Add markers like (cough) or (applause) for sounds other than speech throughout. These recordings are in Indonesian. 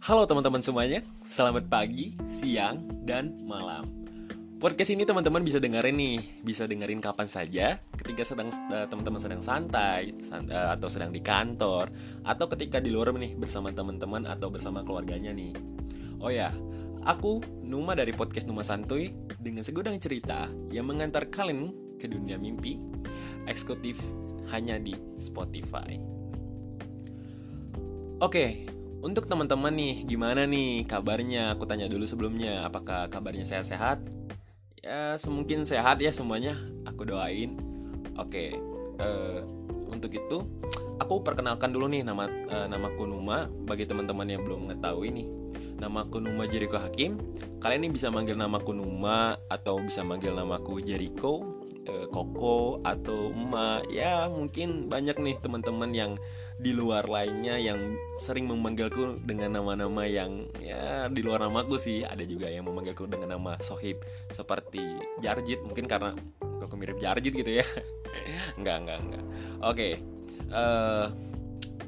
Halo teman-teman semuanya, selamat pagi, siang, dan malam. Podcast ini teman-teman bisa dengerin nih, bisa dengerin kapan saja, ketika sedang uh, teman-teman sedang santai, san, uh, atau sedang di kantor, atau ketika di luar nih bersama teman-teman atau bersama keluarganya nih. Oh ya, aku Numa dari podcast Numa Santuy dengan segudang cerita yang mengantar kalian ke dunia mimpi, eksekutif hanya di Spotify. Oke, untuk teman-teman nih, gimana nih kabarnya? Aku tanya dulu sebelumnya, apakah kabarnya sehat-sehat? Ya, semungkin sehat ya semuanya. Aku doain. Oke, uh, untuk itu aku perkenalkan dulu nih nama uh, namaku Numa bagi teman-teman yang belum mengetahui nih. Namaku Numa Jericho Hakim. Kalian nih bisa manggil namaku Numa atau bisa manggil namaku Jericho Koko atau Uma ya mungkin banyak nih teman-teman yang di luar lainnya yang sering memanggilku dengan nama-nama yang ya di luar namaku sih. Ada juga yang memanggilku dengan nama Sohib seperti Jarjit. Mungkin karena aku mirip Jarjit gitu ya. (laughs) Enggak enggak enggak. Oke okay. uh, eh,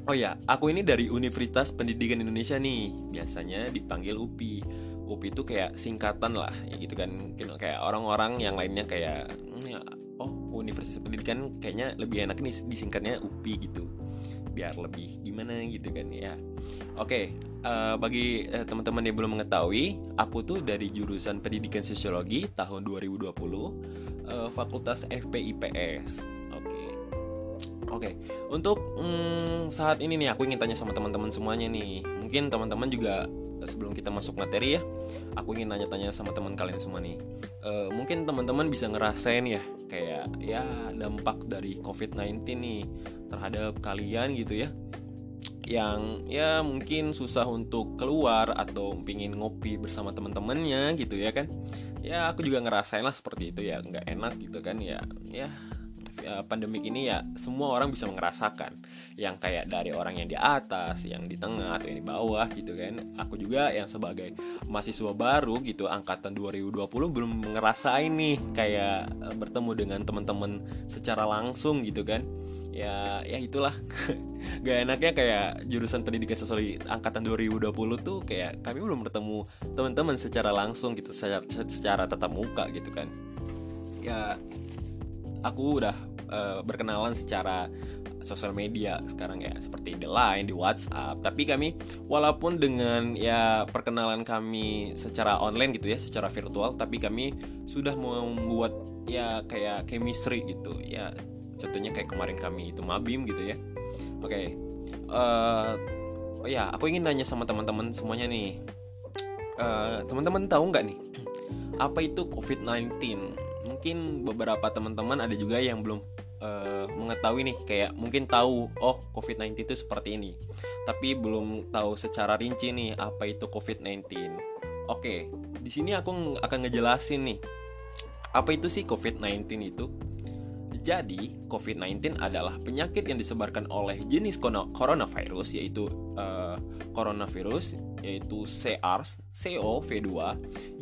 oh ya aku ini dari Universitas Pendidikan Indonesia nih. Biasanya dipanggil UPI UPI itu kayak singkatan lah ya gitu kan mungkin kayak orang-orang yang lainnya kayak ya, oh Universitas Pendidikan kayaknya lebih enak nih disingkatnya UPI gitu biar lebih gimana gitu kan ya oke okay, uh, eh, bagi uh, teman-teman yang belum mengetahui aku tuh dari jurusan pendidikan sosiologi tahun 2020 uh, eh, fakultas FPIPS oke okay. oke okay. untuk mm, saat ini nih aku ingin tanya sama teman-teman semuanya nih mungkin teman-teman juga sebelum kita masuk materi ya aku ingin nanya-tanya sama teman kalian semua nih. Uh, mungkin teman-teman bisa ngerasain ya kayak ya dampak dari covid-19 nih terhadap kalian gitu ya. Yang ya mungkin susah untuk keluar atau pingin ngopi bersama teman-temannya gitu ya kan. Ya aku juga ngerasain lah seperti itu ya nggak enak gitu kan ya. Ya pandemik ini ya semua orang bisa merasakan yang kayak dari orang yang di atas yang di tengah atau yang di bawah gitu kan. Aku juga yang sebagai mahasiswa baru gitu angkatan 2020 belum ngerasain nih kayak uh, bertemu dengan teman-teman secara langsung gitu kan. Ya ya itulah. (laughs) Gak enaknya kayak jurusan pendidikan sosiologi angkatan 2020 tuh kayak kami belum bertemu teman-teman secara langsung gitu secara, secara tatap muka gitu kan. Ya aku udah uh, berkenalan secara sosial media sekarang ya seperti di Line, di WhatsApp. Tapi kami walaupun dengan ya perkenalan kami secara online gitu ya, secara virtual, tapi kami sudah membuat ya kayak chemistry gitu ya. Contohnya kayak kemarin kami itu Mabim gitu ya. Oke. Okay. Uh, eh, oh ya, aku ingin nanya sama teman-teman semuanya nih. Uh, teman-teman tahu nggak nih apa itu COVID-19? Mungkin beberapa teman-teman ada juga yang belum uh, mengetahui nih kayak mungkin tahu oh COVID-19 itu seperti ini. Tapi belum tahu secara rinci nih apa itu COVID-19 oke di sini aku akan ngejelasin nih apa itu sih COVID-19 itu jadi, COVID-19 adalah penyakit yang disebarkan oleh jenis coronavirus yaitu uh, coronavirus yaitu SARS-CoV-2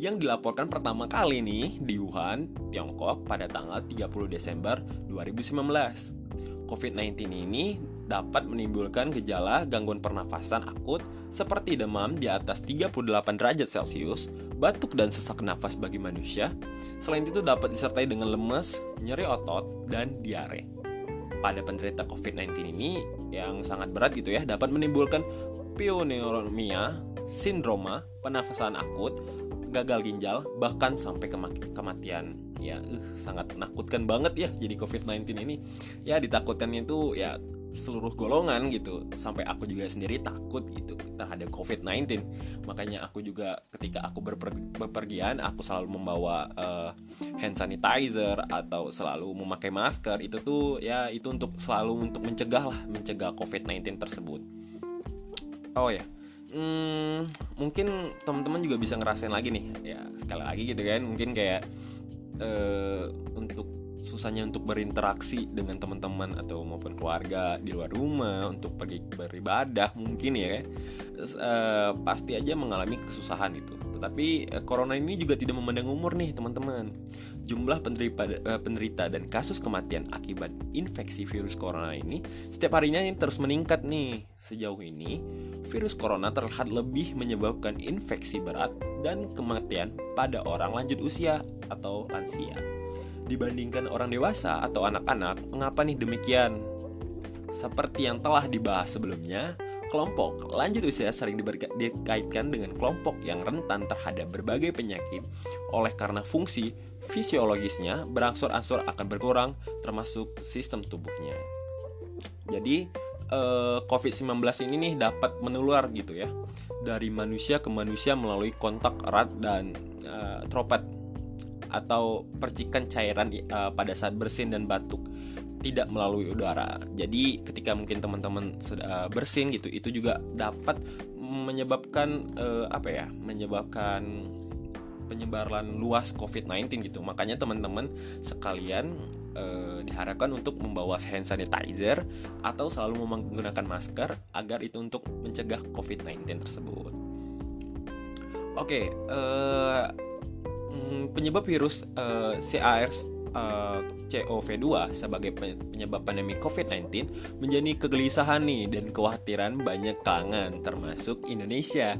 yang dilaporkan pertama kali nih di Wuhan, Tiongkok pada tanggal 30 Desember 2019. COVID-19 ini dapat menimbulkan gejala gangguan pernafasan akut seperti demam di atas 38 derajat Celcius, batuk dan sesak nafas bagi manusia. Selain itu dapat disertai dengan lemas, nyeri otot, dan diare. Pada penderita COVID-19 ini yang sangat berat gitu ya, dapat menimbulkan pneumonia, sindroma, penafasan akut, gagal ginjal, bahkan sampai kematian. Ya, uh, sangat menakutkan banget ya jadi COVID-19 ini. Ya, ditakutkannya itu ya seluruh golongan gitu. Sampai aku juga sendiri takut gitu terhadap COVID-19 makanya aku juga ketika aku berper berpergian aku selalu membawa uh, hand sanitizer atau selalu memakai masker. Itu tuh ya itu untuk selalu untuk mencegah lah mencegah COVID-19 tersebut. Oh ya. Hmm, mungkin teman-teman juga bisa ngerasain lagi nih. Ya sekali lagi gitu kan mungkin kayak uh, untuk susahnya untuk berinteraksi dengan teman-teman atau maupun keluarga di luar rumah untuk pergi beribadah mungkin ya. E, pasti aja mengalami kesusahan itu. Tetapi e, corona ini juga tidak memandang umur nih teman-teman. Jumlah penderita, eh, penderita dan kasus kematian akibat infeksi virus corona ini setiap harinya yang terus meningkat nih. Sejauh ini, virus corona terlihat lebih menyebabkan infeksi berat dan kematian pada orang lanjut usia atau lansia dibandingkan orang dewasa atau anak-anak. Mengapa nih demikian? Seperti yang telah dibahas sebelumnya, kelompok lanjut usia sering dikaitkan dengan kelompok yang rentan terhadap berbagai penyakit oleh karena fungsi fisiologisnya berangsur-angsur akan berkurang termasuk sistem tubuhnya. Jadi eh, COVID-19 ini nih dapat menular gitu ya dari manusia ke manusia melalui kontak erat dan uh, droplet atau percikan cairan uh, pada saat bersin dan batuk tidak melalui udara. Jadi ketika mungkin teman-teman sudah bersin gitu, itu juga dapat menyebabkan uh, apa ya? Menyebabkan penyebaran luas COVID-19 gitu. Makanya teman-teman sekalian uh, diharapkan untuk membawa hand sanitizer atau selalu menggunakan masker agar itu untuk mencegah COVID-19 tersebut. Oke, okay, uh, mm, penyebab virus uh, CARS uh, COV2 sebagai penyebab pandemi COVID-19 menjadi kegelisahan nih dan kekhawatiran banyak kalangan termasuk Indonesia.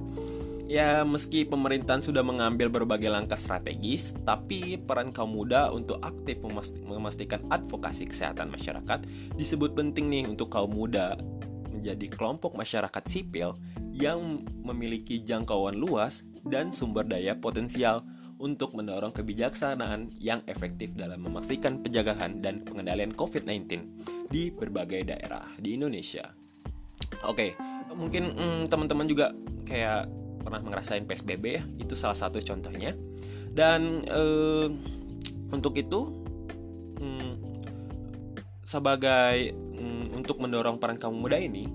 Ya, meski pemerintahan sudah mengambil berbagai langkah strategis, tapi peran kaum muda untuk aktif memastikan advokasi kesehatan masyarakat disebut penting nih untuk kaum muda menjadi kelompok masyarakat sipil yang memiliki jangkauan luas dan sumber daya potensial untuk mendorong kebijaksanaan yang efektif dalam memastikan penjagaan dan pengendalian COVID-19 di berbagai daerah di Indonesia. Oke, mungkin hmm, teman-teman juga kayak pernah ngerasain PSBB ya, itu salah satu contohnya. Dan eh, untuk itu, hmm, sebagai hmm, untuk mendorong peran kaum muda ini,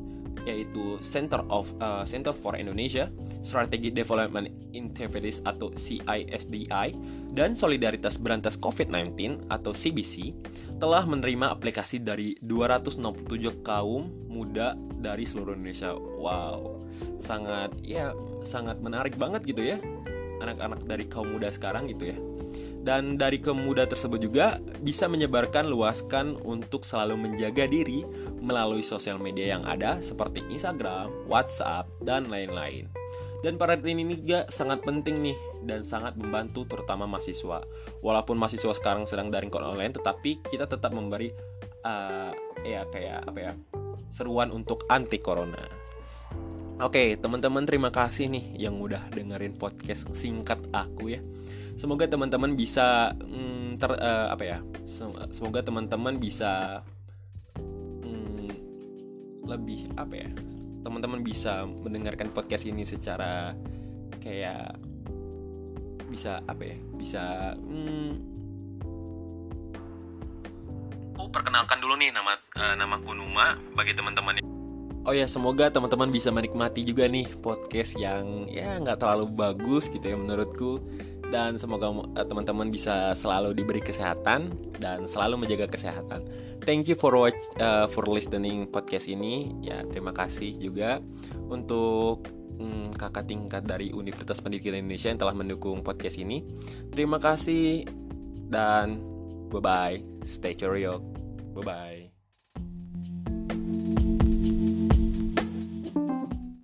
yaitu Center of uh, Center for Indonesia Strategic Development Activities atau CISDI dan Solidaritas Berantas COVID-19 atau CBC telah menerima aplikasi dari 267 kaum muda dari seluruh Indonesia. Wow, sangat ya sangat menarik banget gitu ya anak-anak dari kaum muda sekarang gitu ya. Dan dari kaum muda tersebut juga bisa menyebarkan luaskan untuk selalu menjaga diri melalui sosial media yang ada seperti Instagram, WhatsApp, dan lain-lain. Dan para ini juga sangat penting nih dan sangat membantu terutama mahasiswa. Walaupun mahasiswa sekarang sedang daring online, tetapi kita tetap memberi uh, ya kayak apa ya seruan untuk anti corona. Oke, teman-teman terima kasih nih yang udah dengerin podcast singkat aku ya semoga teman-teman bisa mm, ter uh, apa ya semoga teman-teman bisa mm, lebih apa ya teman-teman bisa mendengarkan podcast ini secara kayak bisa apa ya bisa mm, oh perkenalkan dulu nih nama uh, nama Kunuma bagi teman-teman Oh ya semoga teman-teman bisa menikmati juga nih podcast yang ya nggak terlalu bagus gitu ya menurutku dan semoga eh, teman-teman bisa selalu diberi kesehatan dan selalu menjaga kesehatan. Thank you for watch uh, for listening podcast ini. Ya, terima kasih juga untuk hmm, kakak tingkat dari Universitas Pendidikan Indonesia yang telah mendukung podcast ini. Terima kasih dan bye bye. Stay curious. Bye bye.